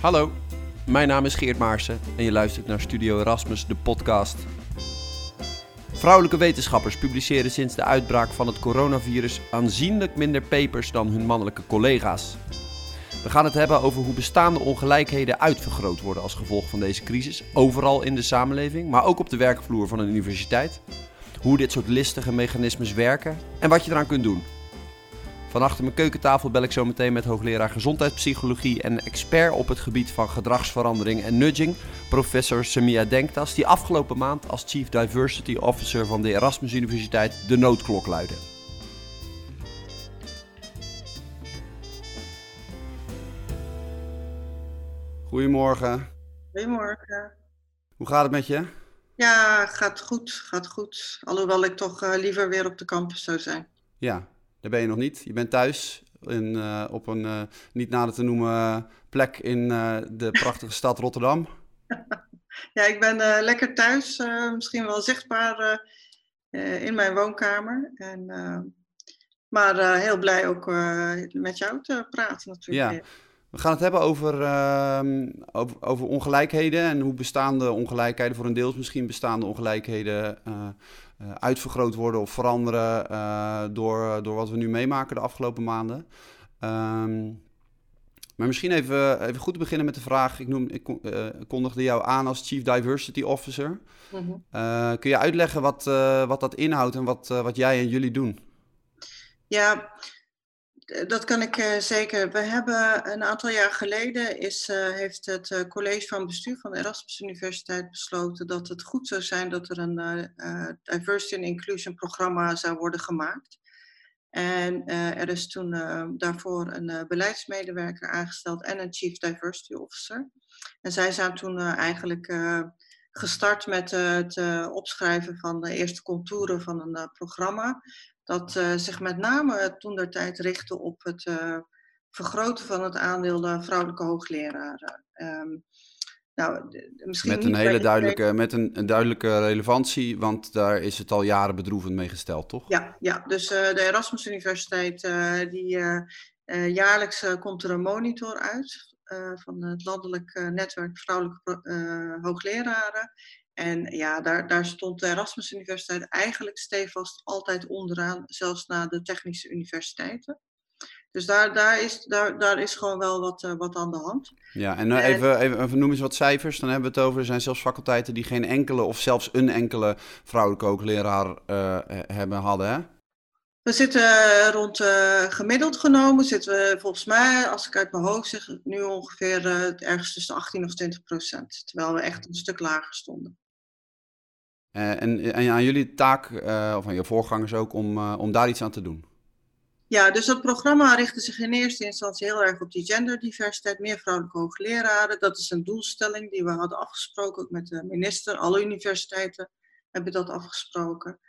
Hallo, mijn naam is Geert Maarsen en je luistert naar Studio Erasmus, de podcast. Vrouwelijke wetenschappers publiceren sinds de uitbraak van het coronavirus aanzienlijk minder papers dan hun mannelijke collega's. We gaan het hebben over hoe bestaande ongelijkheden uitvergroot worden als gevolg van deze crisis, overal in de samenleving, maar ook op de werkvloer van een universiteit. Hoe dit soort listige mechanismes werken en wat je eraan kunt doen. Van achter mijn keukentafel bel ik zo meteen met hoogleraar gezondheidspsychologie en expert op het gebied van gedragsverandering en nudging, professor Samia Denktas, die afgelopen maand als Chief Diversity Officer van de Erasmus Universiteit de noodklok luidde. Goedemorgen. Goedemorgen. Hoe gaat het met je? Ja, gaat goed, gaat goed. Alhoewel ik toch uh, liever weer op de campus zou zijn. Ja, daar ben je nog niet. Je bent thuis in, uh, op een uh, niet nader te noemen plek in de prachtige stad Rotterdam. ja, ik ben lekker thuis, misschien wel zichtbaar in mijn woonkamer. En, maar heel blij ook met jou te praten natuurlijk. Ja. We gaan het hebben over, uh, over, over, ongelijkheden en hoe bestaande ongelijkheden, voor een deels misschien bestaande ongelijkheden, uh, uitvergroot worden of veranderen uh, door, door wat we nu meemaken de afgelopen maanden. Um, maar misschien even, even goed te beginnen met de vraag. Ik, noem, ik kondigde jou aan als Chief Diversity Officer. Mm -hmm. kun je uitleggen wat, wat dat inhoudt en wat, wat jij en jullie doen? Ja, dat kan ik uh, zeker. We hebben een aantal jaar geleden is, uh, heeft het college van bestuur van de Erasmus Universiteit besloten dat het goed zou zijn dat er een diversity and inclusion programma zou worden gemaakt. En er is toen daarvoor een beleidsmedewerker aangesteld en een chief diversity officer. En zij zijn toen eigenlijk gestart met het opschrijven van de eerste contouren van een programma dat uh, zich met name toen der tijd richtte op het uh, vergroten van het aandeel de vrouwelijke hoogleraren. Um, nou, misschien met een hele duidelijke, met een, een, duidelijke relevantie, want daar is het al jaren bedroevend mee gesteld, toch? Ja, ja dus uh, de Erasmus Universiteit, die jaarlijks komt er een monitor uit van het landelijk netwerk vrouwelijke hoogleraren. En ja, daar, daar stond de Erasmus Universiteit eigenlijk stevast altijd onderaan, zelfs na de technische universiteiten. Dus daar, daar, is, daar, daar is gewoon wel wat, uh, wat aan de hand. Ja, en uh, even, even, even noem eens wat cijfers. Dan hebben we het over, er zijn zelfs faculteiten die geen enkele of zelfs een enkele vrouwelijke hoogleraar uh, hebben, hadden, hè? We zitten rond gemiddeld genomen, zitten we volgens mij, als ik uit mijn hoofd zeg, nu ongeveer ergens tussen 18 of 20 procent. Terwijl we echt een stuk lager stonden. Uh, en, aan jullie taak, uh, of aan je voorgangers ook, om, uh, om daar iets aan te doen? Ja, dus dat programma richtte zich in eerste instantie heel erg op die genderdiversiteit, meer vrouwelijke hoogleraren. Dat is een doelstelling die we hadden afgesproken, ook met de minister. Alle universiteiten hebben dat afgesproken.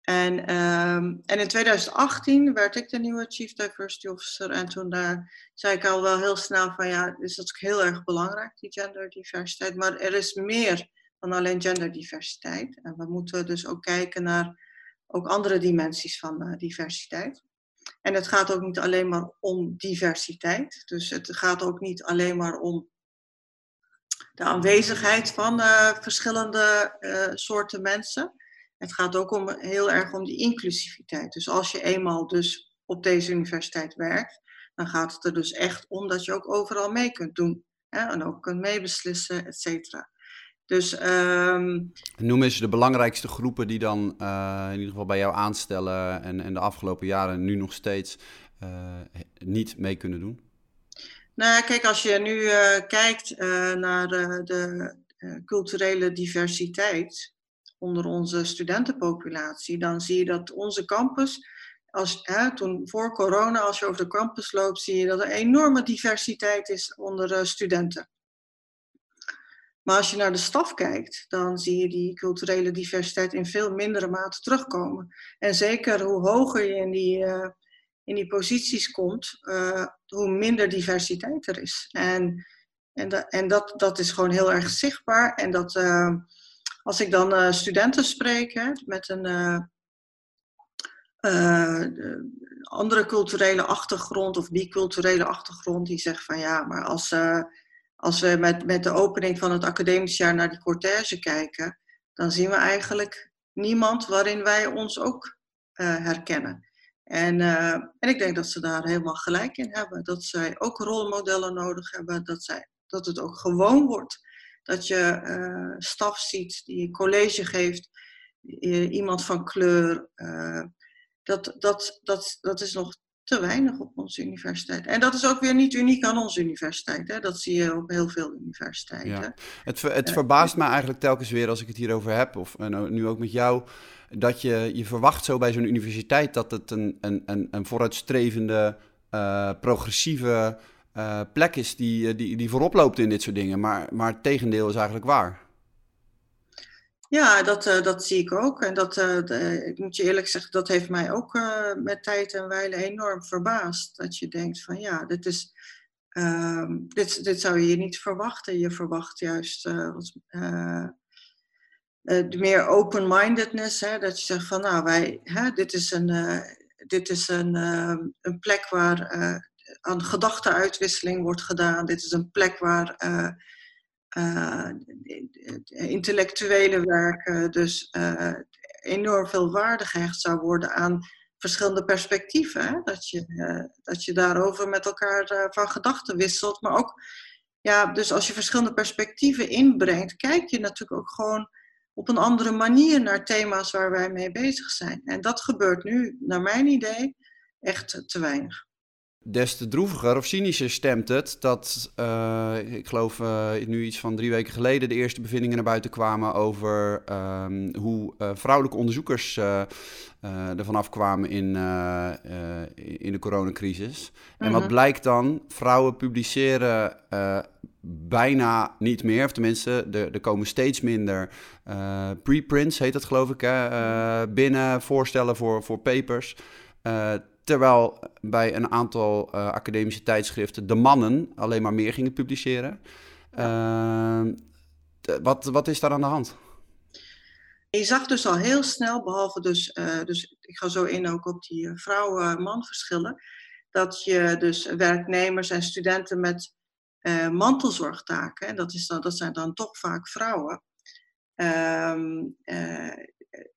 En, um, en in 2018 werd ik de nieuwe Chief Diversity Officer. En toen daar zei ik al wel heel snel van ja, dus dat is heel erg belangrijk, die genderdiversiteit. Maar er is meer dan alleen genderdiversiteit. En we moeten dus ook kijken naar ook andere dimensies van uh, diversiteit. En het gaat ook niet alleen maar om diversiteit. Dus het gaat ook niet alleen maar om de aanwezigheid van uh, verschillende uh, soorten mensen. Het gaat ook om, heel erg om die inclusiviteit. Dus als je eenmaal dus op deze universiteit werkt, dan gaat het er dus echt om dat je ook overal mee kunt doen. Hè, en ook kunt meebeslissen, et cetera. Dus, um... Noem eens de belangrijkste groepen die dan uh, in ieder geval bij jou aanstellen en, en de afgelopen jaren nu nog steeds uh, niet mee kunnen doen? Nou, kijk, als je nu uh, kijkt naar de, de culturele diversiteit onder onze studentenpopulatie, dan zie je dat onze campus, als, hè, toen voor corona, als je over de campus loopt, zie je dat er enorme diversiteit is onder studenten. Maar als je naar de staf kijkt, dan zie je die culturele diversiteit in veel mindere mate terugkomen. En zeker hoe hoger je in die, uh, in die posities komt, uh, hoe minder diversiteit er is. En, en, en dat, dat is gewoon heel erg zichtbaar. En dat uh, als ik dan studenten spreek met een andere culturele achtergrond of biculturele achtergrond, die zeggen van ja, maar als als we met, met de opening van het academisch jaar naar die cortège kijken, dan zien we eigenlijk niemand waarin wij ons ook herkennen. En, en ik denk dat ze daar helemaal gelijk in hebben. Dat zij ook rolmodellen nodig hebben. Dat, zij, dat het ook gewoon wordt. Dat je uh, staf ziet die college geeft. iemand van kleur. dat, dat, dat, dat is nog te weinig op onze universiteit. En dat is ook weer niet uniek aan onze universiteit. Hè? Dat zie je op heel veel universiteiten. Ja. Het, het uh, verbaast me eigenlijk telkens weer als ik het hierover heb, of nu ook met jou, dat je, je verwacht zo bij zo'n universiteit dat het een, een, een, een vooruitstrevende, uh, progressieve uh, plek is die, die, die voorop loopt in dit soort dingen. Maar, maar het tegendeel is eigenlijk waar. Ja, dat, uh, dat zie ik ook. En dat, de, ik moet je eerlijk zeggen, dat heeft mij ook uh, met tijd en wijle enorm verbaasd. Dat je denkt van ja, dit, is, ehm, dit, dit zou je niet verwachten. Je verwacht juist wat, meer open-mindedness. Dat je zegt van nou, wij, hè, dit is een, dit is een, een plek waar aan gedachtenuitwisseling wordt gedaan. Dit is een plek waar intellectuele werken dus uh, enorm veel waarde gehecht zou worden aan verschillende perspectieven. Hè? Dat, je, dat je daarover met elkaar van gedachten wisselt. Maar ook, ja, dus als je verschillende perspectieven inbrengt, kijk je natuurlijk ook gewoon op een andere manier naar thema's waar wij mee bezig zijn. En dat gebeurt nu, naar mijn idee, echt te weinig des te droeviger of cynischer stemt het dat, uh, ik geloof uh, nu iets van drie weken geleden, de eerste bevindingen naar buiten kwamen over um, hoe uh, vrouwelijke onderzoekers ervan afkwamen in, in de coronacrisis. En wat mhm. blijkt dan? Vrouwen publiceren bijna niet meer, of tenminste, er, er komen steeds minder preprints, heet dat geloof ik, hè, binnen voorstellen voor, voor papers. Terwijl bij een aantal uh, academische tijdschriften de mannen alleen maar meer gingen publiceren. Uh, wat, wat is daar aan de hand? Je zag dus al heel snel, behalve dus, uh, dus ik ga zo in ook op die vrouw-man verschillen, dat je dus werknemers en studenten met mantelzorgtaken, dat, is dan, dat zijn dan toch vaak vrouwen, ehm,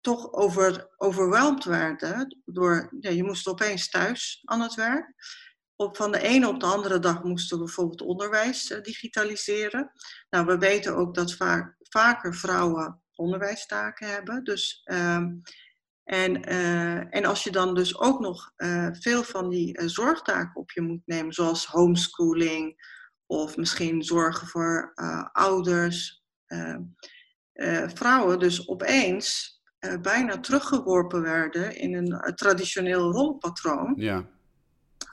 toch over, overweldigd werden door, ja, je moest opeens thuis aan het werk. Op, van de ene op de andere dag moesten we bijvoorbeeld onderwijs uh, digitaliseren. Nou, we weten ook dat vaak, vaker vrouwen onderwijstaken hebben. Dus, um, en, uh, en als je dan dus ook nog uh, veel van die zorgtaken op je moet nemen, zoals homeschooling of misschien zorgen voor ouders, ehm, vrouwen dus opeens uh, bijna teruggeworpen werden in een uh, traditioneel rolpatroon. Ja.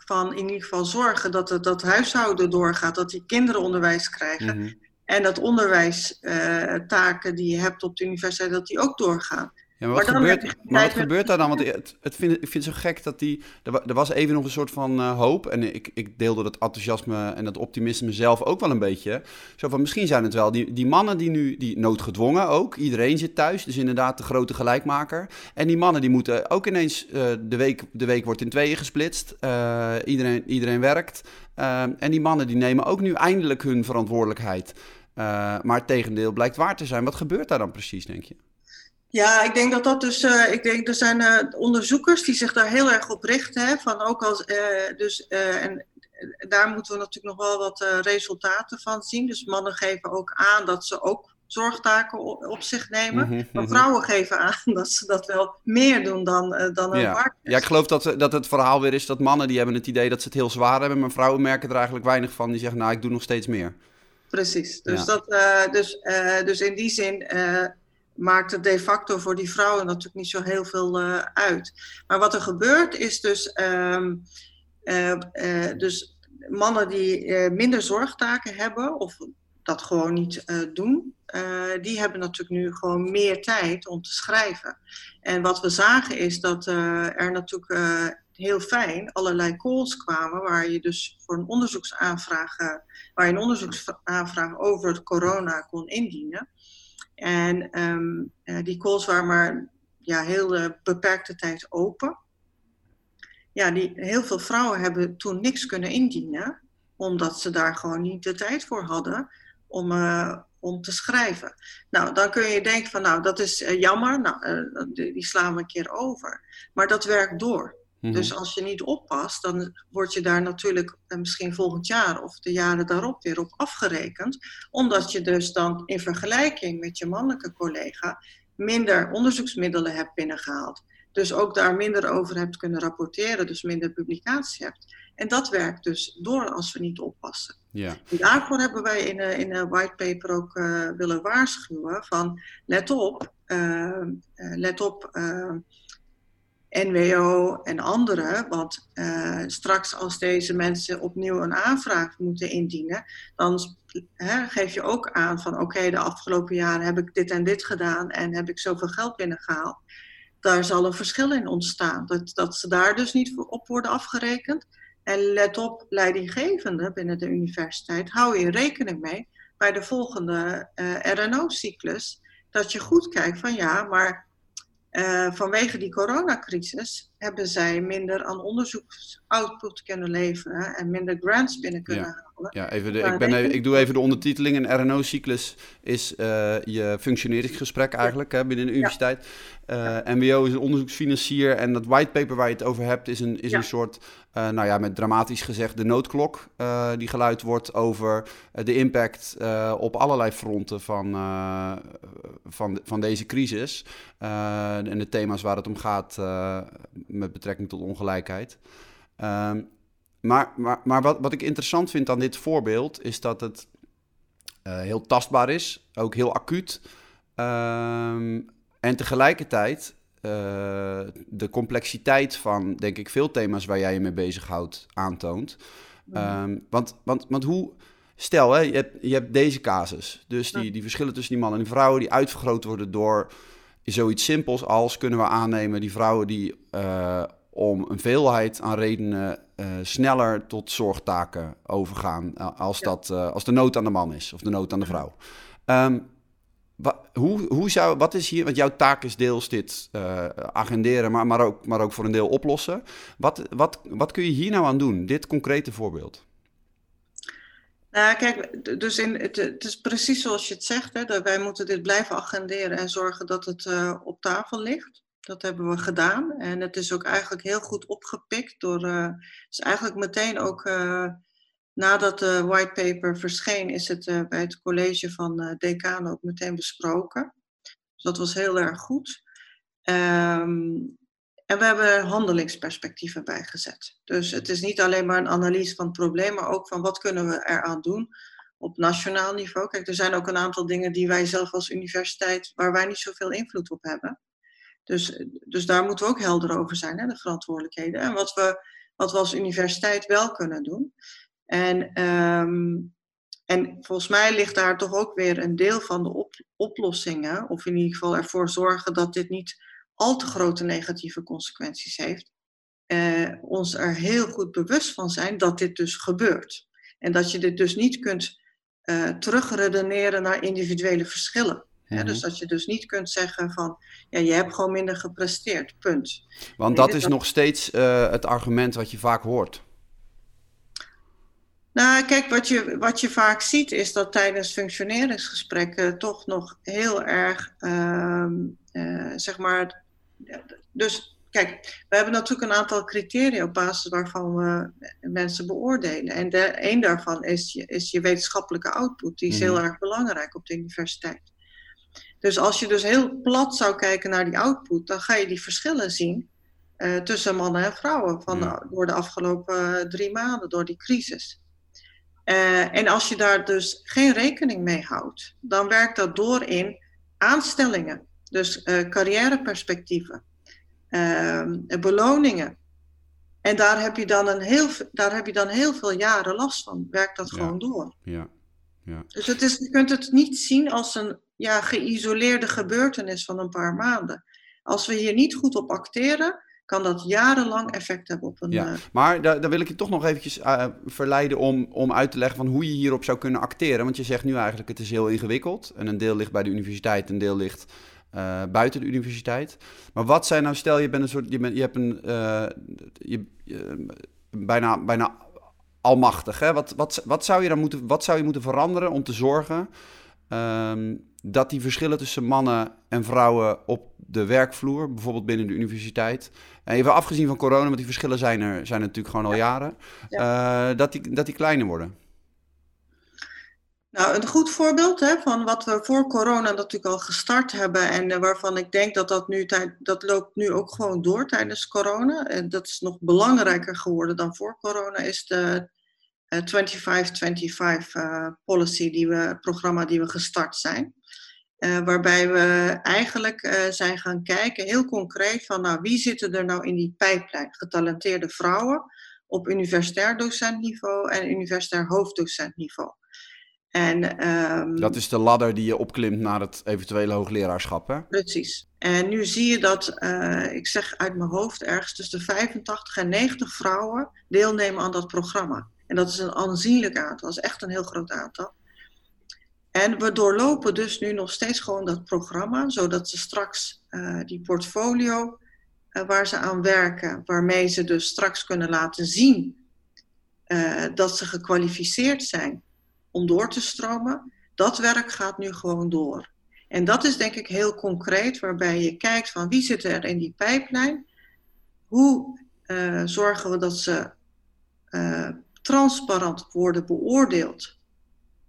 Van in ieder geval zorgen dat het dat huishouden doorgaat, dat die kinderen onderwijs krijgen. Mm -hmm. En dat onderwijstaken uh, die je hebt op de universiteit, dat die ook doorgaan. Ja, maar wat, gebeurt, maar wat gebeurt daar dan? Want het, het vind, ik vind het zo gek dat die... Er, was even nog een soort van uh, hoop. En ik, ik deelde dat enthousiasme en dat optimisme zelf ook wel een beetje. Zo van, misschien zijn het wel die, die mannen die nu... Die noodgedwongen ook. Iedereen zit thuis. Dus inderdaad de grote gelijkmaker. En die mannen die moeten ook ineens... Uh, de, week, de week wordt in tweeën gesplitst. Uh, iedereen, iedereen werkt. en die mannen die nemen ook nu eindelijk hun verantwoordelijkheid. maar het tegendeel blijkt waar te zijn. Wat gebeurt daar dan precies, denk je? Ja, ik denk dat dat dus. Uh, ik denk er zijn uh, onderzoekers die zich daar heel erg op richten. Hè, van ook als, uh, dus, en daar moeten we natuurlijk nog wel wat resultaten van zien. Dus mannen geven ook aan dat ze ook zorgtaken op, op zich nemen. Mm -hmm, maar vrouwen geven aan dat ze dat wel meer doen dan, dan een ja. partner. Ja, ik geloof dat, dat het verhaal weer is dat mannen die hebben het idee dat ze het heel zwaar hebben. Maar vrouwen merken er eigenlijk weinig van. Die zeggen, nou, ik doe nog steeds meer. Precies. Dus, ja. dat, dus, dus in die zin maakt het de facto voor die vrouwen natuurlijk niet zo heel veel uh, uit. Maar wat er gebeurt is dus, um, uh, uh, dus mannen die minder zorgtaken hebben of dat gewoon niet doen, die hebben natuurlijk nu gewoon meer tijd om te schrijven. En wat we zagen is dat er natuurlijk heel fijn allerlei calls kwamen waar je dus voor een onderzoeksaanvraag, waar je een onderzoeksaanvraag over het corona kon indienen. En um, uh, die calls waren maar ja, heel uh, beperkte tijd open. Ja, die, heel veel vrouwen hebben toen niks kunnen indienen. omdat ze daar gewoon niet de tijd voor hadden om, uh, om te schrijven. Nou, dan kun je denken van, nou, dat is jammer, nou, die, slaan we een keer over. Maar dat werkt door. Mm -hmm. Dus als je niet oppast, dan word je daar natuurlijk misschien volgend jaar of de jaren daarop weer op afgerekend. Omdat je dus dan in vergelijking met je mannelijke collega minder onderzoeksmiddelen hebt binnengehaald. Dus ook daar minder over hebt kunnen rapporteren, dus minder publicatie hebt. En dat werkt dus door als we niet oppassen. Ja. Daarvoor hebben wij in een, in een whitepaper ook uh, willen waarschuwen van let op, uh, let op NWO en anderen, want straks als deze mensen opnieuw een aanvraag moeten indienen, dan geef je ook aan van oké, de afgelopen jaren heb ik dit en dit gedaan en heb ik zoveel geld binnengehaald. Daar zal een verschil in ontstaan, dat, dat ze daar dus niet op worden afgerekend. En let op, leidinggevende binnen de universiteit, hou je rekening mee bij de volgende uh, RNO-cyclus. Dat je goed kijkt van ja, maar uh, vanwege die coronacrisis hebben zij minder aan onderzoeksoutput kunnen leveren en minder grants binnen kunnen ja. halen. Ja, even de, ik, ben even, ik doe even de ondertiteling. Een RNO-cyclus is uh, je functioneringsgesprek eigenlijk hè, binnen de universiteit. Ja. Uh, MBO is een onderzoeksfinancier en dat whitepaper waar je het over hebt is een, is ja. een soort, uh, nou ja, met dramatisch gezegd, de noodklok die geluid wordt over de impact op allerlei fronten van, van, van deze crisis. en de thema's waar het om gaat met betrekking tot ongelijkheid. Um, maar, maar, maar wat, wat ik interessant vind aan dit voorbeeld is dat het heel tastbaar is, ook heel acuut. Um, en tegelijkertijd uh, de complexiteit van, denk ik, veel thema's waar jij je mee bezighoudt aantoont. Um, want, want, want hoe, stel, hè, je, hebt, je hebt deze casus, dus die, die verschillen tussen die mannen en die vrouwen, die uitvergroot worden door zoiets simpels als, kunnen we aannemen, die vrouwen die uh, om een veelheid aan redenen uh, sneller tot zorgtaken overgaan als, dat, uh, als de nood aan de man is of de nood aan de vrouw. Um, wa, hoe, hoe zou, wat is hier, want jouw taak is deels dit uh, agenderen, maar, maar, ook, maar ook voor een deel oplossen. Wat, wat, wat kun je hier nou aan doen, dit concrete voorbeeld? Nou, kijk, dus in, het, het, is precies zoals je het zegt. Hè, dat wij moeten dit blijven agenderen en zorgen dat het uh, op tafel ligt. Dat hebben we gedaan. En het is ook eigenlijk heel goed opgepikt door. Uh, dus eigenlijk meteen ook nadat de whitepaper verscheen, is het uh, bij het college van uh, decaan ook meteen besproken. Dus dat was heel erg goed. Um, en we hebben handelingsperspectieven bijgezet. Dus het is niet alleen maar een analyse van het probleem, maar ook van wat kunnen we eraan doen op nationaal niveau. Kijk, er zijn ook een aantal dingen die wij zelf als universiteit, waar wij niet zoveel invloed op hebben. Dus, dus daar moeten we ook helder over zijn, hè, de verantwoordelijkheden. En wat we, wat we als universiteit wel kunnen doen. En, um, en volgens mij ligt daar toch ook weer een deel van de op, oplossingen, of in ieder geval ervoor zorgen dat dit niet al te grote negatieve consequenties heeft. Uh, ons er heel goed bewust van zijn dat dit dus gebeurt. En dat je dit dus niet kunt uh, terugredeneren naar individuele verschillen. Ja, dus dat je dus niet kunt zeggen van, ja, je hebt gewoon minder gepresteerd, punt. Want dat is nog steeds uh, het argument wat je vaak hoort. Nou, kijk, wat je, wat je vaak ziet is dat tijdens functioneringsgesprekken toch nog heel erg, uh, uh, zeg maar, dus kijk, we hebben natuurlijk een aantal criteria op basis waarvan we mensen beoordelen. En de, een daarvan is je, is je wetenschappelijke output, die is mm. heel erg belangrijk op de universiteit. Dus als je dus heel plat zou kijken naar die output, dan ga je die verschillen zien uh, tussen mannen en vrouwen van, door de afgelopen uh, drie maanden, door die crisis. Uh, en als je daar dus geen rekening mee houdt, dan werkt dat door in aanstellingen, dus carrièreperspectieven, beloningen. En daar heb, je dan een heel, daar heb je dan heel veel jaren last van. Werkt dat ja. gewoon door. Ja. Ja. Dus het is, je kunt het niet zien als een ja, geïsoleerde gebeurtenis van een paar maanden. Als we hier niet goed op acteren, kan dat jarenlang effect hebben op een... Ja, uh... maar daar, daar wil ik je toch nog eventjes uh, verleiden om, om uit te leggen van hoe je hierop zou kunnen acteren. Want je zegt nu eigenlijk het is heel ingewikkeld. En een deel ligt bij de universiteit, een deel ligt uh, buiten de universiteit. Maar wat zijn nou, stel je bent een soort, je, bent, je hebt een, je, je, bijna, bijna almachtig. Hè? Wat, wat, wat, zou je dan moeten, wat zou je moeten veranderen om te zorgen ehm, dat die verschillen tussen mannen en vrouwen op de werkvloer, bijvoorbeeld binnen de universiteit, even afgezien van corona, want die verschillen zijn er, zijn er natuurlijk gewoon al jaren, eh, dat, die, dat die kleiner worden? Nou, een goed voorbeeld hè, van wat we voor corona natuurlijk al gestart hebben en uh, waarvan ik denk dat dat nu dat loopt nu ook gewoon door tijdens corona. En dat is nog belangrijker geworden dan voor corona, is de 25-25 uh, policy, die we, programma die we gestart zijn. Uh, waarbij we eigenlijk uh, zijn gaan kijken, heel concreet, van nou, wie zitten er nou in die pijplijn? Getalenteerde vrouwen op universitair docentniveau en universitair hoofddocentniveau. En, um, dat is de ladder die je opklimt naar het eventuele hoogleraarschap, hè? Precies. En nu zie je dat, uh, ik zeg uit mijn hoofd, ergens tussen de 85 en 90 vrouwen deelnemen aan dat programma. En dat is een aanzienlijk aantal, dat is echt een heel groot aantal. En we doorlopen dus nu nog steeds gewoon dat programma, zodat ze straks uh, die portfolio uh, waar ze aan werken, waarmee ze dus straks kunnen laten zien dat ze gekwalificeerd zijn om door te stromen, dat werk gaat nu gewoon door. En dat is denk ik heel concreet, waarbij je kijkt van wie zit er in die pijplijn, hoe zorgen we dat ze transparant worden beoordeeld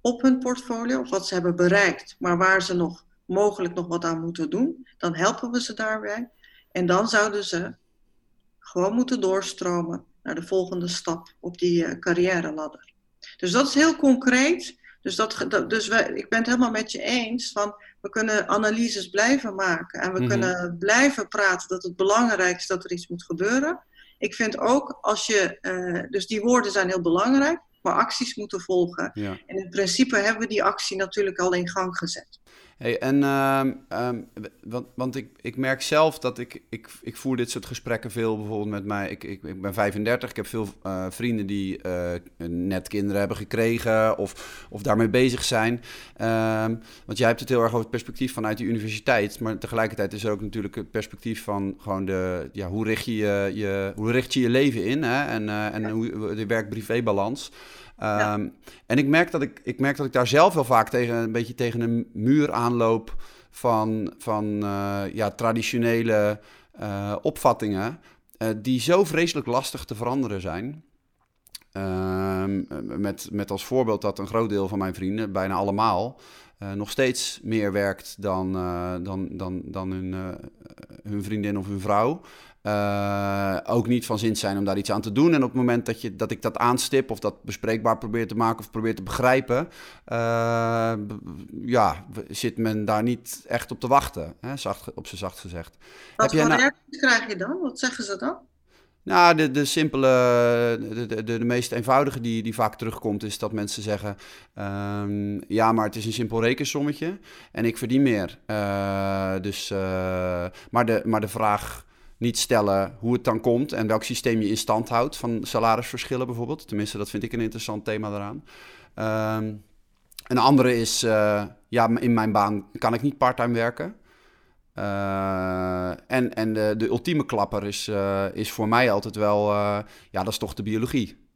op hun portfolio, of wat ze hebben bereikt, maar waar ze nog mogelijk nog wat aan moeten doen, dan helpen we ze daarbij. En dan zouden ze gewoon moeten doorstromen naar de volgende stap op die uh, carrière ladder. Dus dat is heel concreet. Dus, dat, dus wij, ik ben het helemaal met je eens van we kunnen analyses blijven maken en we mhm. kunnen blijven praten dat het belangrijk is dat er iets moet gebeuren. Ik vind ook als je, uh, dus die woorden zijn heel belangrijk, maar acties moeten volgen. Ja. En in principe hebben we die actie natuurlijk al in gang gezet. Hey, en, uh, um, want, want ik, ik merk zelf dat ik, ik, ik voer dit soort gesprekken veel bijvoorbeeld met mij. Ik, ik, ik ben 35, ik heb veel uh, vrienden die uh, net kinderen hebben gekregen of, of daarmee bezig zijn. Um, want jij hebt het heel erg over het perspectief vanuit de universiteit. Maar tegelijkertijd is er ook natuurlijk het perspectief van gewoon de, ja, hoe, richt je je, je, hoe richt je je leven in hè? en, uh, en hoe, de werk-privé-balans. Ehm, en ik merk, dat ik, ik merk dat ik daar zelf wel vaak tegen, een beetje tegen een muur aanloop van, van uh, ja, traditionele uh, opvattingen, uh, die zo vreselijk lastig te veranderen zijn. Ehm, met, met als voorbeeld dat een groot deel van mijn vrienden, bijna allemaal, nog steeds meer werkt dan, dan, dan, dan hun, hun vriendin of hun vrouw. Uh, ook niet van zin zijn om daar iets aan te doen. En op het moment dat, je, dat ik dat aanstip of dat bespreekbaar probeer te maken of probeer te begrijpen, uh, ja, zit men daar niet echt op te wachten, hè, zacht, op zijn zacht gezegd. Wat voor nou... reacties krijg je dan? Wat zeggen ze dan? Nou, de, de simpele, de, de, de, meest eenvoudige die, die vaak terugkomt, is dat mensen zeggen: um, Ja, maar het is een simpel rekensommetje en ik verdien meer. Uh, dus, maar, de, maar de vraag niet stellen hoe het dan komt en welk systeem je in stand houdt van salarisverschillen bijvoorbeeld. Tenminste, dat vind ik een interessant thema daaraan. Um, een andere is, uh, ja, in mijn baan kan ik niet parttime werken. Uh, en en de, de ultieme klapper is, uh, is voor mij altijd wel, ja, dat is toch de biologie.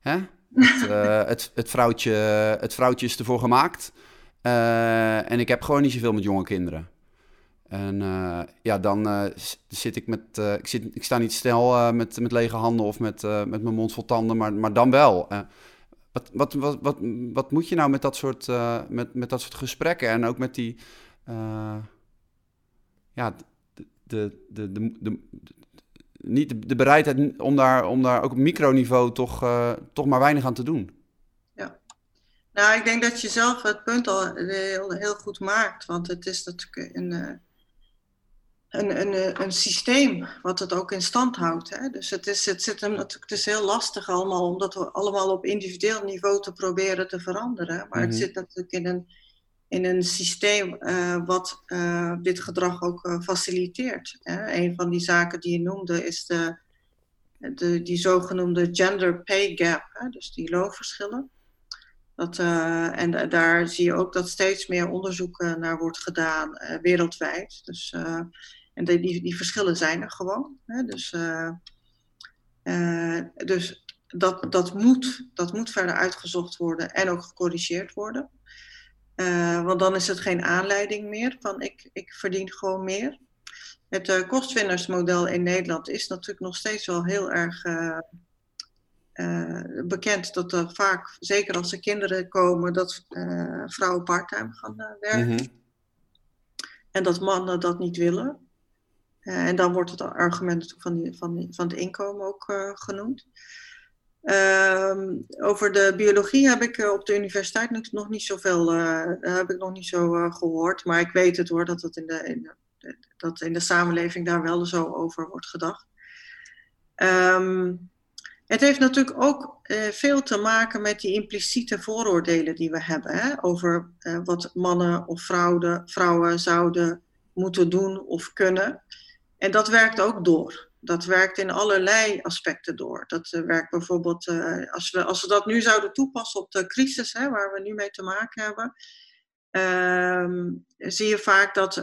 Hè? Het, het, het, vrouwtje, het vrouwtje is ervoor gemaakt. en ik heb gewoon niet zoveel met jonge kinderen. En uh, ja, dan uh, zit ik met. Uh, ik, zit, ik sta niet snel met, met lege handen of met, met mijn mond vol tanden, maar, maar dan wel. wat, wat, wat, wat, wat moet je nou met dat soort, met, met dat soort gesprekken en ook met die. ja, de, de, de, de, de, niet de, bereidheid om daar, om daar ook op microniveau toch, toch maar weinig aan te doen. Ja. Nou, ik denk dat je zelf het punt al heel, heel goed maakt. Want het is natuurlijk een een, een, eh, een systeem wat het ook in stand houdt. Hè? Dus het is, het, zit hem, het is heel lastig allemaal om dat allemaal op individueel niveau te proberen te veranderen. Maar het mhm. zit natuurlijk in een, in een systeem uh, wat uh, dit gedrag ook uh, faciliteert. Hè? Een van die zaken die je noemde is de, de, die zogenoemde gender pay gap, hè? dus die loonverschillen. Dat, en daar zie je ook dat steeds meer onderzoek naar wordt gedaan wereldwijd. Dus en die, die, die verschillen zijn er gewoon. Hè? Dus, uh, uh, dus dat, dat, moet, dat moet verder uitgezocht worden en ook gecorrigeerd worden. Uh, want dan is het geen aanleiding meer van ik, ik verdien gewoon meer. Het uh, kostwinnersmodel in Nederland is natuurlijk nog steeds wel heel erg uh, bekend dat er vaak, zeker als er kinderen komen, dat vrouwen parttime gaan werken. Mm -hmm. En dat mannen dat niet willen. En dan wordt het argument van, van, van het inkomen ook genoemd. Um, over de biologie heb ik op de universiteit nog niet zoveel heb ik nog niet zo gehoord. Maar ik weet het hoor, dat het in de, in dat in de samenleving daar wel zo over wordt gedacht. Um, het heeft natuurlijk ook veel te maken met die impliciete vooroordelen die we hebben hè, over wat mannen of vrouwen, vrouwen zouden moeten doen of kunnen. En dat werkt ook door. Dat werkt in allerlei aspecten door. Dat uh, werkt bijvoorbeeld, als, we, als we dat nu zouden toepassen op de crisis hè, waar we nu mee te maken hebben, ehm, zie je vaak dat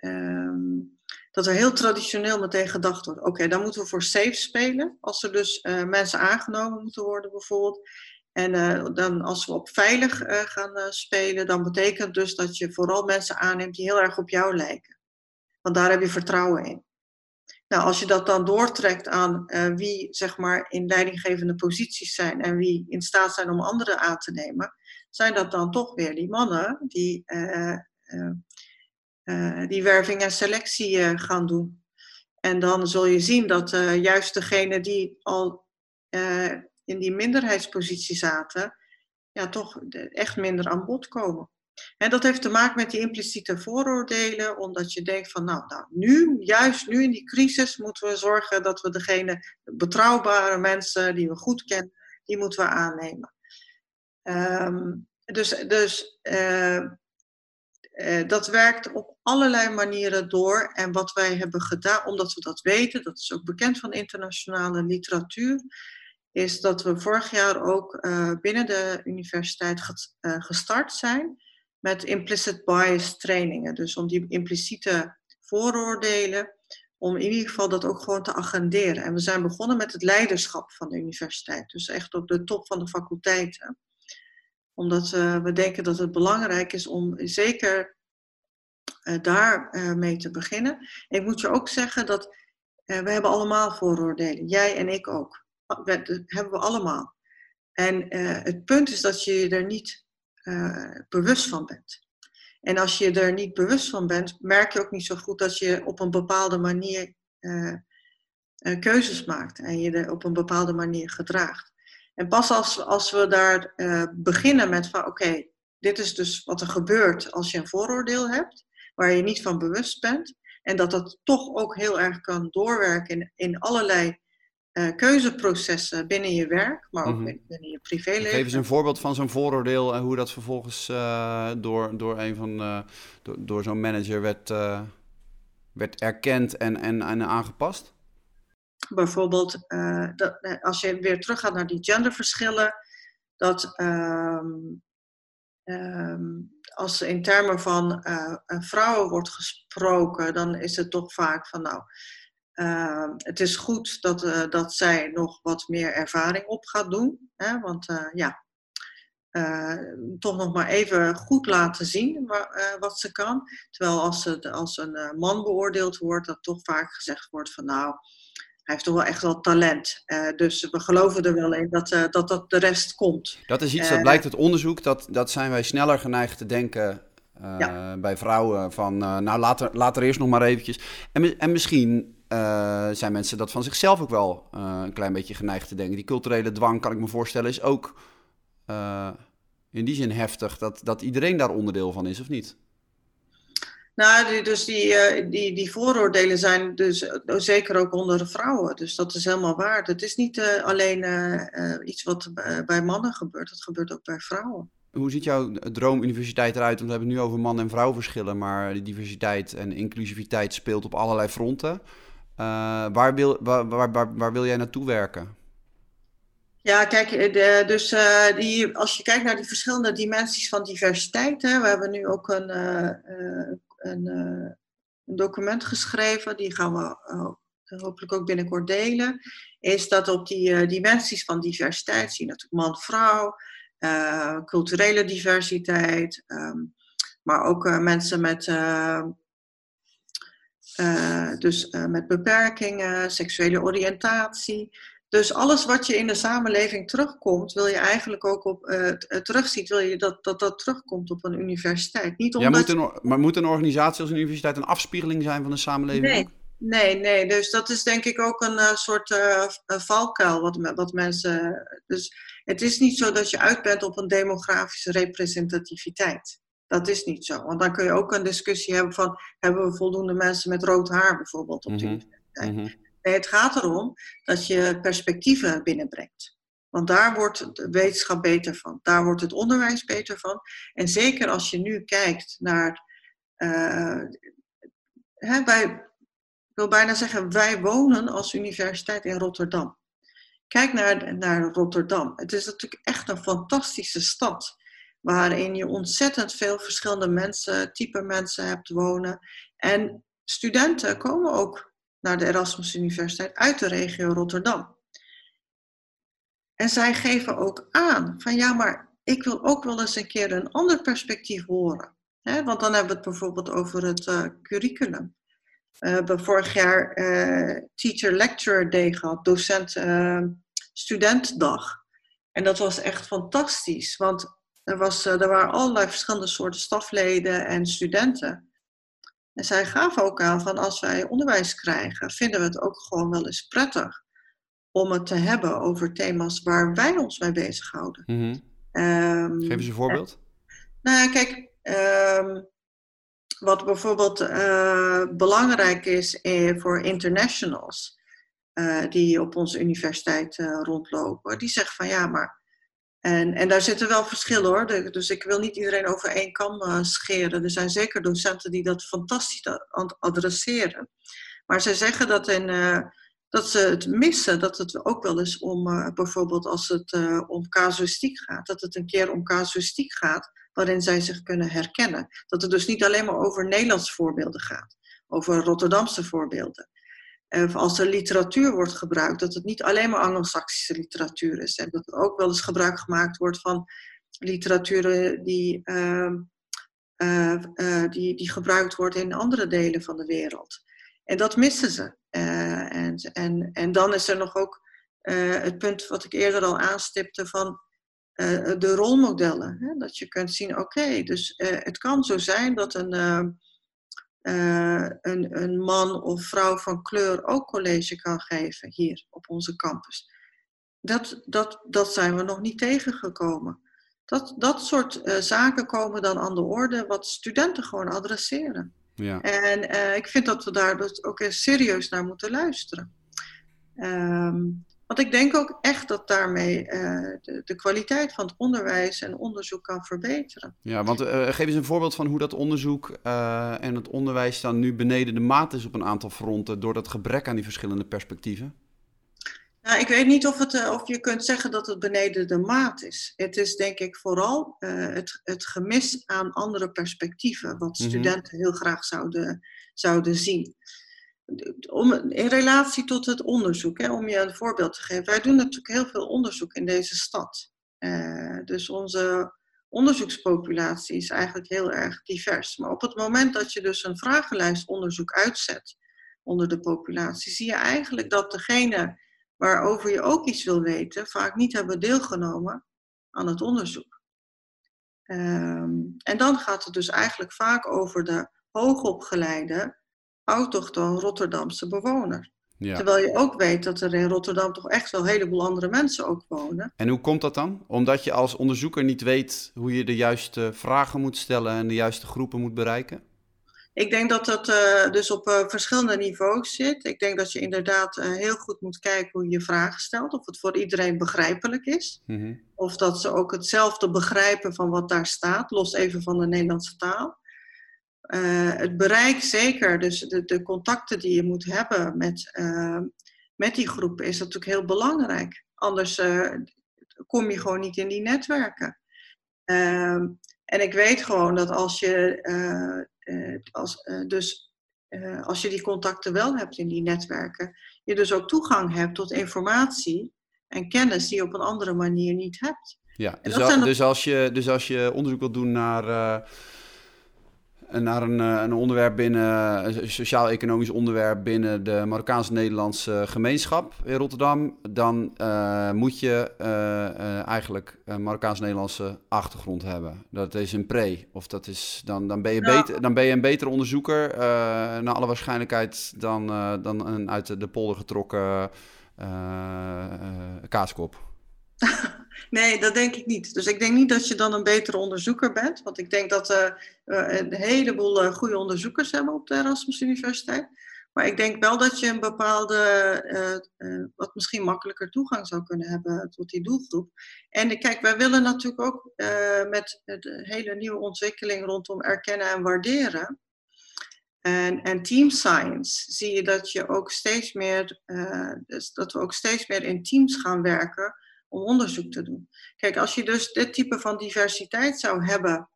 um, dat er heel traditioneel meteen gedacht wordt. Oké, dan moeten we voor safe spelen. Als er dus mensen aangenomen moeten worden bijvoorbeeld. En dan als we op veilig gaan spelen, dan betekent dus dat je vooral mensen aanneemt die heel erg op jou lijken. Want daar heb je vertrouwen in. Nou, als je dat dan doortrekt aan wie zeg maar in leidinggevende posities zijn en wie in staat zijn om anderen aan te nemen, zijn dat dan toch weer die mannen die uh, die werving en selectie gaan doen. En dan zul je zien dat juist degenen die al in die minderheidspositie zaten, ja, toch echt minder aan bod komen. En dat heeft te maken met die impliciete vooroordelen, omdat je denkt van nou, nou nu, juist nu in die crisis, moeten we zorgen dat we degene betrouwbare mensen die we goed kennen, die moeten we aannemen. Um, dus dus uh, dat werkt op allerlei manieren door. En wat wij hebben gedaan, omdat we dat weten, dat is ook bekend van internationale literatuur, is dat we vorig jaar ook uh, binnen de universiteit gestart zijn met implicit bias trainingen. Dus om die impliciete vooroordelen, om in ieder geval dat ook gewoon te agenderen. En we zijn begonnen met het leiderschap van de universiteit, dus echt op de top van de faculteiten omdat uh, we denken dat het belangrijk is om zeker uh, daar uh, mee te beginnen. ik moet je ook zeggen dat we hebben allemaal vooroordelen. Jij en ik ook. Dat hebben we allemaal. En het punt is dat je je er niet bewust van bent. En als je er niet bewust van bent, merk je ook niet zo goed dat je op een bepaalde manier keuzes maakt en je er op een bepaalde manier gedraagt. En pas als, als we daar beginnen met van oké, dit is dus wat er gebeurt als je een vooroordeel hebt, waar je niet van bewust bent. En dat dat toch ook heel erg kan doorwerken in, in allerlei uh, keuzeprocessen binnen je werk, maar ook mm -hmm. binnen je privéleven. Geef eens een voorbeeld van zo'n vooroordeel en hoe dat vervolgens uh, door, door een van door, door zo'n manager werd, werd erkend en, en, en aangepast. Bijvoorbeeld, dat, eh, als je weer teruggaat naar die genderverschillen, dat um, um, als in termen van vrouwen wordt gesproken, dan is het toch vaak van nou, uh, het is goed dat, uh, dat zij nog wat meer ervaring op gaat doen. Hè? Want ja, toch nog maar even goed laten zien wa wat ze kan. Terwijl als, ze, als een man beoordeeld wordt, dat toch vaak gezegd wordt van nou, hij heeft toch wel echt wel talent. Uh, dus we geloven er wel in dat, uh, dat, dat de rest komt. Dat is iets dat uh, blijkt uit onderzoek. Dat, dat zijn wij sneller geneigd te denken ja. bij vrouwen. Van nou laat er, laat er eerst nog maar eventjes. En, en misschien zijn mensen dat van zichzelf ook wel een klein beetje geneigd te denken. Die culturele dwang, kan ik me voorstellen, is ook in die zin heftig. Dat, dat iedereen daar onderdeel van is, of niet? Nou, die, dus die, die, die vooroordelen zijn dus zeker ook onder de vrouwen. Dus dat is helemaal waar. Het is niet alleen iets wat bij mannen gebeurt, het gebeurt ook bij vrouwen. Hoe ziet jouw droomuniversiteit eruit? Want we hebben het nu over man- en vrouwverschillen, maar diversiteit en inclusiviteit speelt op allerlei fronten. Waar, wil, waar, waar, waar, waar wil jij naartoe werken? Ja, kijk, de, dus uh, die, als je kijkt naar die verschillende dimensies van diversiteit, hè, we hebben nu ook een, een, een, document geschreven, die gaan we hopelijk ook binnenkort delen, is dat op die dimensies van diversiteit zie je natuurlijk man-vrouw, culturele diversiteit, ehm, maar ook mensen met uh, dus uh, met beperkingen, seksuele oriëntatie. Dus alles wat je in de samenleving terugkomt, wil je eigenlijk ook op uh, terugziet, wil je dat, dat dat terugkomt op een universiteit. Niet omdat ja, moet een, maar moet een organisatie als een universiteit een afspiegeling zijn van de samenleving? Nee, nee, nee. Dus dat is denk ik ook een soort valkuil wat, wat mensen. Dus het is niet zo dat je uit bent op een demografische representativiteit. Dat is niet zo. Want dan kun je ook een discussie hebben van... hebben we voldoende mensen met rood haar bijvoorbeeld op de mm universiteit? Nee, het gaat erom dat je perspectieven binnenbrengt. Want daar wordt de wetenschap beter van. Daar wordt het onderwijs beter van. En zeker als je nu kijkt naar... Uh, hè, wij, ik wil bijna zeggen, wij wonen als universiteit in Rotterdam. Kijk naar, naar Rotterdam. Het is natuurlijk echt een fantastische stad waarin je ontzettend veel verschillende mensen, type mensen hebt wonen. En studenten komen ook naar de Erasmus Universiteit uit de regio Rotterdam. En zij geven ook aan van ja, maar ik wil ook wel eens een keer een ander perspectief horen. want dan hebben we het bijvoorbeeld over het uh, curriculum. Uh, we hebben vorig jaar uh, Teacher Lecture Day gehad, docent-studentdag. en dat was echt fantastisch, want er, was, er waren allerlei verschillende soorten stafleden en studenten. En zij gaven ook aan van als wij onderwijs krijgen, vinden we het ook gewoon wel eens prettig om het te hebben over thema's waar wij ons mee bezighouden. Mm -hmm. Geef eens een voorbeeld. nou kijk, ehm, wat bijvoorbeeld uh, belangrijk is eh, voor internationals uh, die op onze universiteit rondlopen, die zeggen van ja, maar en, en daar zitten wel verschillen hoor. dus ik wil niet iedereen over één kam uh, scheren. Er zijn zeker docenten die dat fantastisch adresseren. Maar ze zeggen dat, uh, dat ze het missen. Dat het ook wel eens om, uh, bijvoorbeeld als het om casuïstiek gaat. Dat het een keer om casuïstiek gaat waarin zij zich kunnen herkennen. Dat het dus niet alleen maar over Nederlandse voorbeelden gaat. Over Rotterdamse voorbeelden. Eh, als er literatuur wordt gebruikt, dat het niet alleen maar Anglo-Saxische literatuur is. En dat er ook wel eens gebruik gemaakt wordt van literatuur die, uh, uh, die, die gebruikt wordt in andere delen van de wereld. En dat missen ze. en, en, en dan is er nog ook het punt wat ik eerder al aanstipte van de rolmodellen. Hè? Dat je kunt zien, oké, dus het kan zo zijn dat een uh, een, een, man of vrouw van kleur ook college kan geven hier op onze campus. Dat, dat, dat zijn we nog niet tegengekomen. Dat, dat soort uh, zaken komen dan aan de orde wat studenten gewoon adresseren. Ja. En uh, ik vind dat we daar dus ook eens serieus naar moeten luisteren. Um, want ik denk ook echt dat daarmee uh, de, de, kwaliteit van het onderwijs en onderzoek kan verbeteren. Ja, want uh, geef eens een voorbeeld van hoe dat onderzoek uh, en het onderwijs dan nu beneden de maat is op een aantal fronten door dat gebrek aan die verschillende perspectieven. Nou, ik weet niet of, het, of je kunt zeggen dat het beneden de maat is. Het is denk ik vooral het, het gemis aan andere perspectieven, wat mhm. studenten heel graag zouden, zouden zien om, in relatie tot het onderzoek, hè, om je een voorbeeld te geven. Wij doen natuurlijk heel veel onderzoek in deze stad. Uh, dus onze onderzoekspopulatie is eigenlijk heel erg divers. Maar op het moment dat je dus een vragenlijstonderzoek uitzet onder de populatie, zie je eigenlijk dat degene waarover je ook iets wil weten, vaak niet hebben deelgenomen aan het onderzoek. Um, en dan gaat het dus eigenlijk vaak over de hoogopgeleide autochtoon Rotterdamse bewoner. Ja. Terwijl je ook weet dat er in Rotterdam toch echt wel een heleboel andere mensen ook wonen. En hoe komt dat dan? Omdat je als onderzoeker niet weet hoe je de juiste vragen moet stellen en de juiste groepen moet bereiken? Ik denk dat dat uh, dus op uh, verschillende niveaus zit. Ik denk dat je inderdaad uh, heel goed moet kijken hoe je vragen stelt. Of het voor iedereen begrijpelijk is. Mm -hmm. Of dat ze ook hetzelfde begrijpen van wat daar staat, los even van de Nederlandse taal. Uh, het bereik zeker, dus de, de, contacten die je moet hebben met, uh, met die groepen is natuurlijk heel belangrijk. Anders uh, kom je gewoon niet in die netwerken. Ehm, en ik weet gewoon dat als je als, dus als je die contacten wel hebt in die netwerken, je dus ook toegang hebt tot informatie en kennis die je op een andere manier niet hebt. Ja, dus, dus, als je, dus als je onderzoek wilt doen naar naar een, eh, een onderwerp binnen, een sociaal-economisch onderwerp binnen de Marokkaans-Nederlandse gemeenschap in Rotterdam, dan uh, moet je uh, eigenlijk een Marokkaans-Nederlandse achtergrond hebben. Dat is een pre, of dat is, dan, dan, ben, je beter, dan ben je een betere onderzoeker, naar alle waarschijnlijkheid, dan, dan een uit de polder getrokken kaaskop. Nee, dat denk ik niet. Dus ik denk niet dat je dan een betere onderzoeker bent. Want ik denk dat uh, een heleboel uh, goede onderzoekers hebben op de Erasmus Universiteit. Maar ik denk wel dat je een bepaalde, wat misschien makkelijker toegang zou kunnen hebben tot die doelgroep. En kijk, wij willen natuurlijk ook met de hele nieuwe ontwikkeling rondom erkennen en waarderen. En, en team science zie je dat je ook steeds meer, dus dat we ook steeds meer in teams gaan werken om onderzoek te doen. Kijk, als je dus dit type van diversiteit zou hebben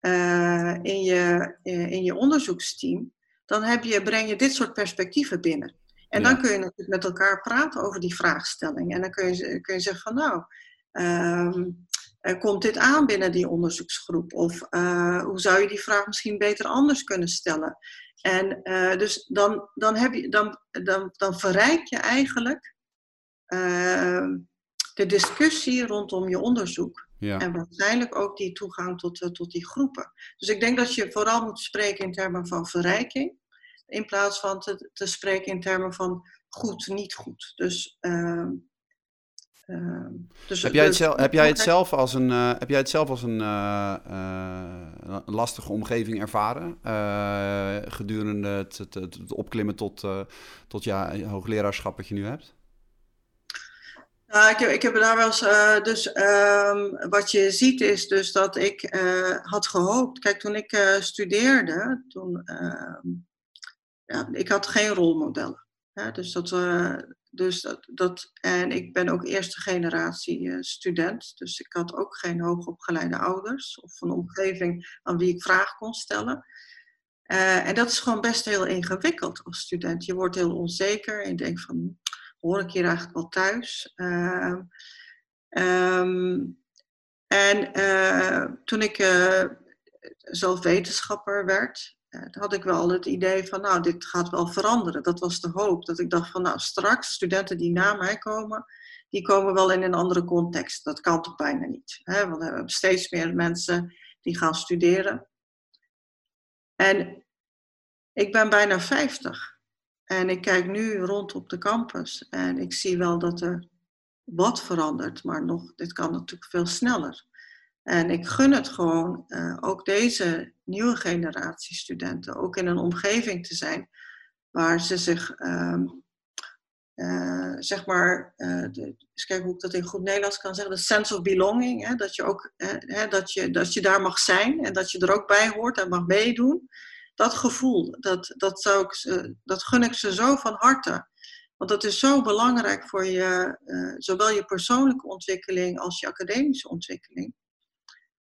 uh, in, je, uh, in je onderzoeksteam, dan heb je, breng je dit soort perspectieven binnen. En dan kun je natuurlijk met elkaar praten over die vraagstelling. En dan kun je, kun je zeggen van nou, um, komt dit aan binnen die onderzoeksgroep? Of uh, hoe zou je die vraag misschien beter anders kunnen stellen? En dus dan, dan, heb je, dan, dan, dan verrijk je eigenlijk ehm, de discussie rondom je onderzoek. Ja. En waarschijnlijk ook die toegang tot, uh, tot die groepen. Dus ik denk dat je vooral moet spreken in termen van verrijking, in plaats van te, te spreken in termen van goed, niet goed. Dus. Uh, uh, dus heb, jij het zelf, heb jij het zelf als een, uh, heb jij het zelf als een lastige omgeving ervaren? gedurende het, het, het, opklimmen tot, tot ja, hoogleraarschap wat je nu hebt? Nou, ik, heb, daar wel eens. Uh, dus um, wat je ziet is dus dat ik uh, had gehoopt. Kijk, toen ik uh, studeerde, toen. Ehm, ja, ik had geen rolmodellen. Hè, dus dat. dus dat, dat, en ik ben ook eerste generatie student. Dus ik had ook geen hoogopgeleide ouders. Of een omgeving aan wie ik vragen kon stellen. en dat is gewoon best heel ingewikkeld als student. Je wordt heel onzeker en je denkt van hoor ik hier eigenlijk wel thuis. Uh, um, en uh, toen ik uh, zelf wetenschapper werd, uh, had ik wel het idee van, nou, dit gaat wel veranderen. Dat was de hoop. Dat ik dacht van, nou, straks studenten die na mij komen, die komen wel in een andere context. Dat kan toch bijna niet. Hè? Want we hebben steeds meer mensen die gaan studeren. En ik ben bijna 50. En ik kijk nu rond op de campus en ik zie wel dat er wat verandert, maar nog, dit kan natuurlijk veel sneller. En ik gun het gewoon, uh, ook deze nieuwe generatie studenten, ook in een omgeving te zijn waar ze zich, uh, uh, zeg maar, uh, de, eens kijken hoe ik dat in goed Nederlands kan zeggen, de sense of belonging, hè, dat, je ook, hè, dat, je, dat je daar mag zijn en dat je er ook bij hoort en mag meedoen dat gevoel, dat, dat, zou ik, dat gun ik ze zo van harte. Want dat is zo belangrijk voor je, uh, zowel je persoonlijke ontwikkeling als je academische ontwikkeling.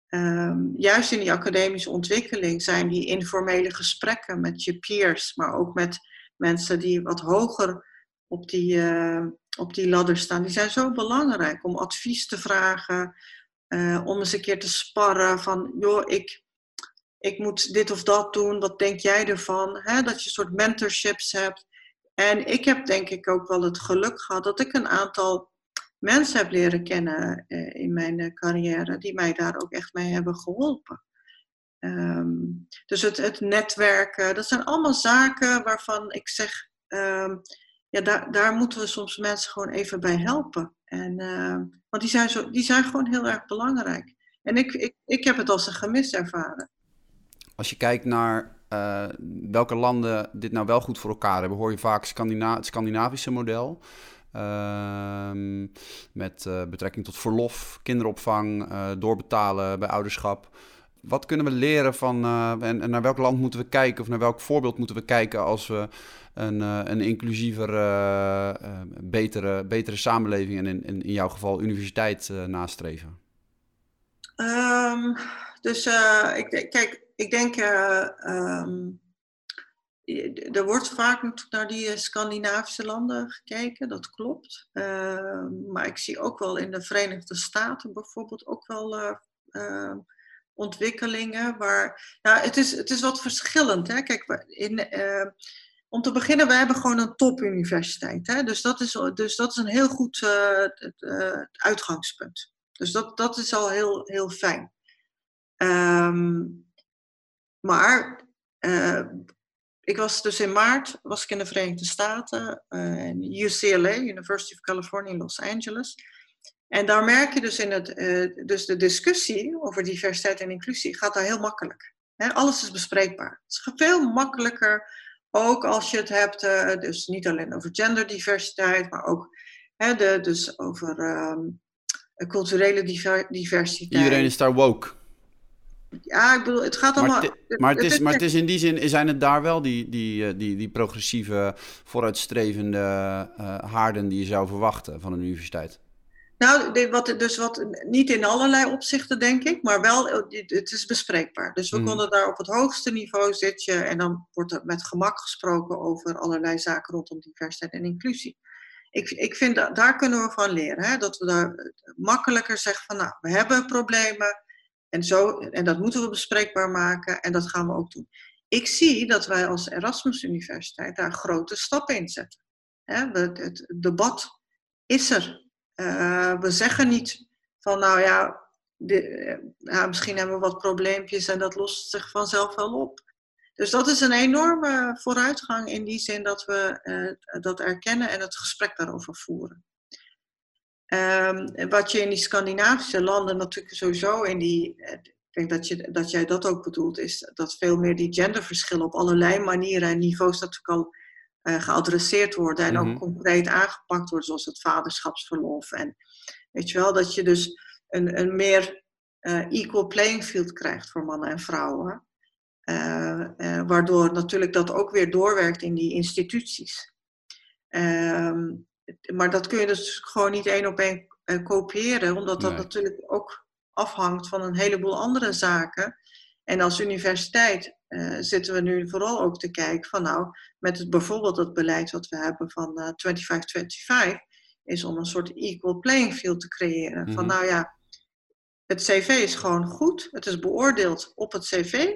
Um, juist in die academische ontwikkeling zijn die informele gesprekken met je peers, maar ook met mensen die wat hoger op die, uh, op die ladder staan, die zijn zo belangrijk om advies te vragen, uh, om eens een keer te sparren van, joh, ik, ik moet dit of dat doen, wat denk jij ervan? Dat je soort mentorships hebt. En ik heb denk ik ook wel het geluk gehad dat ik een aantal mensen heb leren kennen eh, in mijn eh, carrière, die mij daar ook echt mee hebben geholpen. Um, dus het, het netwerken, dat zijn allemaal zaken waarvan ik zeg, um, ja, daar, daar moeten we soms mensen gewoon even bij helpen. En, uh, want die zijn, zo, die zijn gewoon heel erg belangrijk. En ik, ik, ik heb het als een gemis ervaren als je kijkt naar uh, welke landen dit nou wel goed voor elkaar hebben, hoor je vaak het Scandinavische model. Uh, met uh, betrekking tot verlof, kinderopvang, uh, doorbetalen bij ouderschap. Wat kunnen we leren van en, en, naar welk land moeten we kijken of naar welk voorbeeld moeten we kijken als we een, een inclusiever, betere, betere samenleving en in, in, in jouw geval universiteit nastreven? Um, dus ik, kijk, ik denk, uh, um, er wordt vaak naar die Scandinavische landen gekeken, dat klopt. Ehm, maar ik zie ook wel in de Verenigde Staten bijvoorbeeld ook wel ehm, ontwikkelingen waar. Nou, het is, het is wat verschillend. Hè? Kijk, in, om te beginnen, we hebben gewoon een topuniversiteit. Hè? Dus, dat is, dus dat is een heel goed uitgangspunt. Dus dat, dat is al heel, heel fijn. Ehm, maar uh, ik was dus in maart was ik in de Verenigde Staten, uh, in UCLA, University of California Los Angeles. En daar merk je dus in het, uh, dus de discussie over diversiteit en inclusie gaat daar heel makkelijk. Alles is bespreekbaar. Het is veel makkelijker, ook als je het hebt, dus niet alleen over genderdiversiteit, maar ook de, dus over um, culturele diversiteit. Iedereen is daar woke. Ja, ik bedoel, het gaat allemaal... Maar, maar, het, is, maar het is in die zin, zijn het daar wel die, die, eh, die, die progressieve, vooruitstrevende uh, haarden die je zou verwachten van een universiteit? Nou, wat, dus wat, niet in allerlei opzichten, denk ik, maar wel, het is bespreekbaar. Dus we mm. konden daar op het hoogste niveau zitten en dan wordt er met gemak gesproken over allerlei zaken rondom diversiteit en inclusie. Ik, ik vind dat daar kunnen we van leren. Hè? Dat we daar makkelijker zeggen van, nou, we hebben problemen, en, zo, en dat moeten we bespreekbaar maken en dat gaan we ook doen. Ik zie dat wij als Erasmus Universiteit daar grote stappen in zetten. het debat is er. Uh, we zeggen niet van nou ja, de, ja, misschien hebben we wat probleempjes en dat lost zich vanzelf wel op. Dus dat is een enorme vooruitgang in die zin dat we uh, dat erkennen en het gesprek daarover voeren. Um, wat je in die Scandinavische landen natuurlijk sowieso in die. Eh, ik denk dat, je, dat jij dat ook bedoelt, is dat veel meer die genderverschillen op allerlei manieren en niveaus natuurlijk al uh, geadresseerd worden en ook mhm. concreet aangepakt worden, zoals het vaderschapsverlof. En weet je wel, dat je dus een, een meer uh, equal playing field krijgt voor mannen en vrouwen. Uh, waardoor natuurlijk dat ook weer doorwerkt in die instituties. Ehm, maar dat kun je dus gewoon niet één op één uh, kopiëren, omdat dat natuurlijk ook afhangt van een heleboel andere zaken. En als universiteit uh, zitten we nu vooral ook te kijken van nou, met het, bijvoorbeeld het beleid wat we hebben van uh, 2525, is om een soort equal playing field te creëren. Van mhm. nou ja, het cv is gewoon goed, het is beoordeeld op het cv.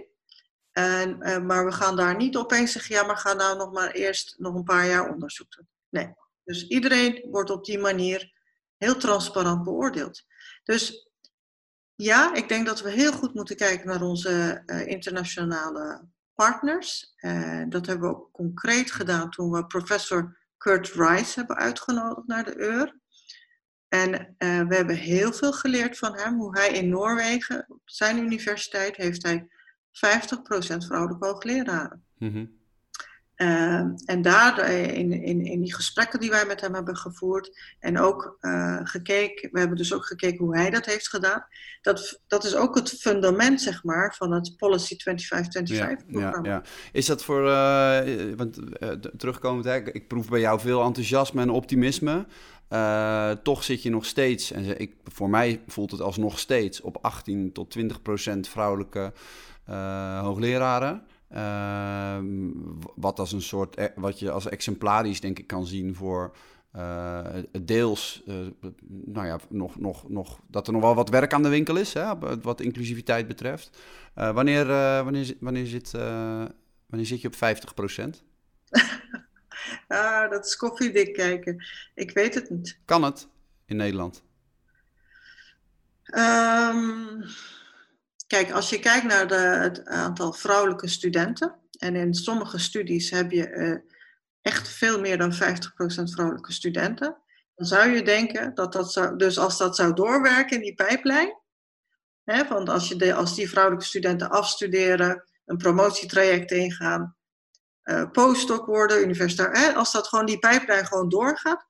En, uh, maar we gaan daar niet opeens zeggen, ja, maar ga nou nog maar eerst nog een paar jaar onderzoek doen. Nee, dus iedereen wordt op die manier heel transparant beoordeeld. Dus ja, ik denk dat we heel goed moeten kijken naar onze uh, internationale partners. Uh, dat hebben we ook concreet gedaan toen we professor Kurt Rice hebben uitgenodigd naar de EUR. En uh, we hebben heel veel geleerd van hem, hoe hij in Noorwegen, op zijn universiteit, heeft hij 50% vrouwelijke hoogleraren. Mm uh, en daar eh, in, in, in die gesprekken die wij met hem hebben gevoerd en ook uh, gekeken, we hebben dus ook gekeken hoe hij dat heeft gedaan. Dat, dat is ook het fundament, zeg maar, van het Policy 2525-programma. Ja, ja, Is dat voor, uh, want terugkomend, hè, ik proef bij jou veel enthousiasme en optimisme. toch zit je nog steeds, en ik, voor mij voelt het alsnog steeds, op 18 tot 20 procent vrouwelijke hoogleraren. Ehm, wat als een soort, e, wat je als exemplarisch denk ik kan zien voor uh, deels, uh, nou ja, nog, nog, nog, dat er nog wel wat werk aan de winkel is, hè, wat inclusiviteit betreft. Uh, wanneer, wanneer, wanneer, zit, wanneer zit je op 50 procent? ah, dat is koffiedik kijken. Ik weet het niet. Kan het in Nederland? Um, Kijk, als je kijkt naar de, het aantal vrouwelijke studenten, en in sommige studies heb je uh, echt veel meer dan 50% vrouwelijke studenten, dan zou je denken dat dat zou, dus als dat zou doorwerken in die pijplijn, hè, want als, je de, als die vrouwelijke studenten afstuderen, een promotietraject ingaan, uh, postdoc worden, universitair, als dat gewoon die pijplijn gewoon doorgaat,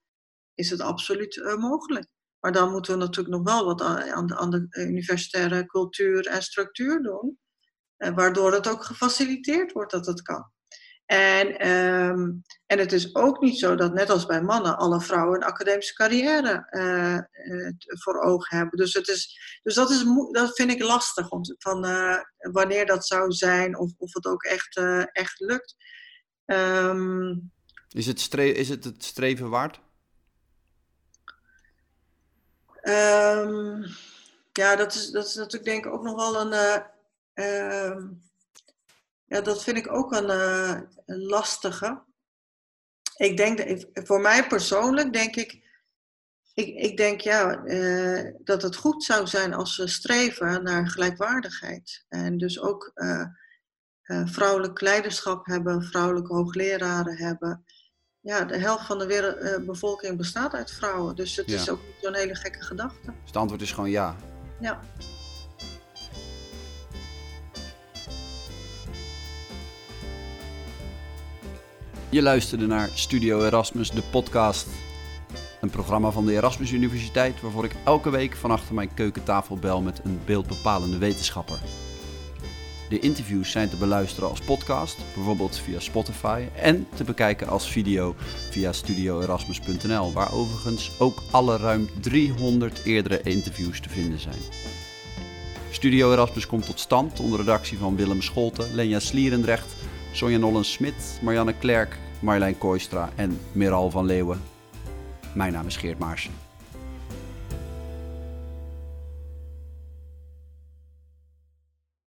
is het absoluut uh, mogelijk. Maar dan moeten we natuurlijk nog wel wat aan de, universitaire cultuur en structuur doen. Eh, waardoor het ook gefaciliteerd wordt dat het kan. En, um, en het is ook niet zo dat net als bij mannen alle vrouwen een academische carrière uh, uh, voor ogen hebben. Dus, het is, dus dat, is, dat vind ik lastig, om, van, wanneer dat zou zijn of, of het ook echt, echt lukt. Ehm, Is het, is het het streven waard? Ehm, ja, dat is, dat is natuurlijk denk ik ook nog wel een. eh, ehm, ja, dat vind ik ook een, eh, lastige. Ik denk, voor mij persoonlijk denk ik. Ik, ik denk ja, eh, dat het goed zou zijn als we streven naar gelijkwaardigheid. En dus ook vrouwelijk leiderschap hebben, vrouwelijke hoogleraren hebben. Ja, de helft van de wereld, eh, bevolking bestaat uit vrouwen. Dus het is ook niet zo'n hele gekke gedachte. Dus het antwoord is gewoon ja. Ja. Je luisterde naar Studio Erasmus, de podcast. Een programma van de Erasmus Universiteit waarvoor ik elke week van achter mijn keukentafel bel met een beeldbepalende wetenschapper. De interviews zijn te beluisteren als podcast, bijvoorbeeld via Spotify, en te bekijken als video via studioerasmus.nl, waar overigens ook alle ruim 300 eerdere interviews te vinden zijn. Studio Erasmus komt tot stand onder redactie van Willem Scholten, Lenja Slierendrecht, Sonja Nollens-Smit, Marianne Klerk, Marjolein Kooistra en Meral van Leeuwen. Mijn naam is Geert Maarsen.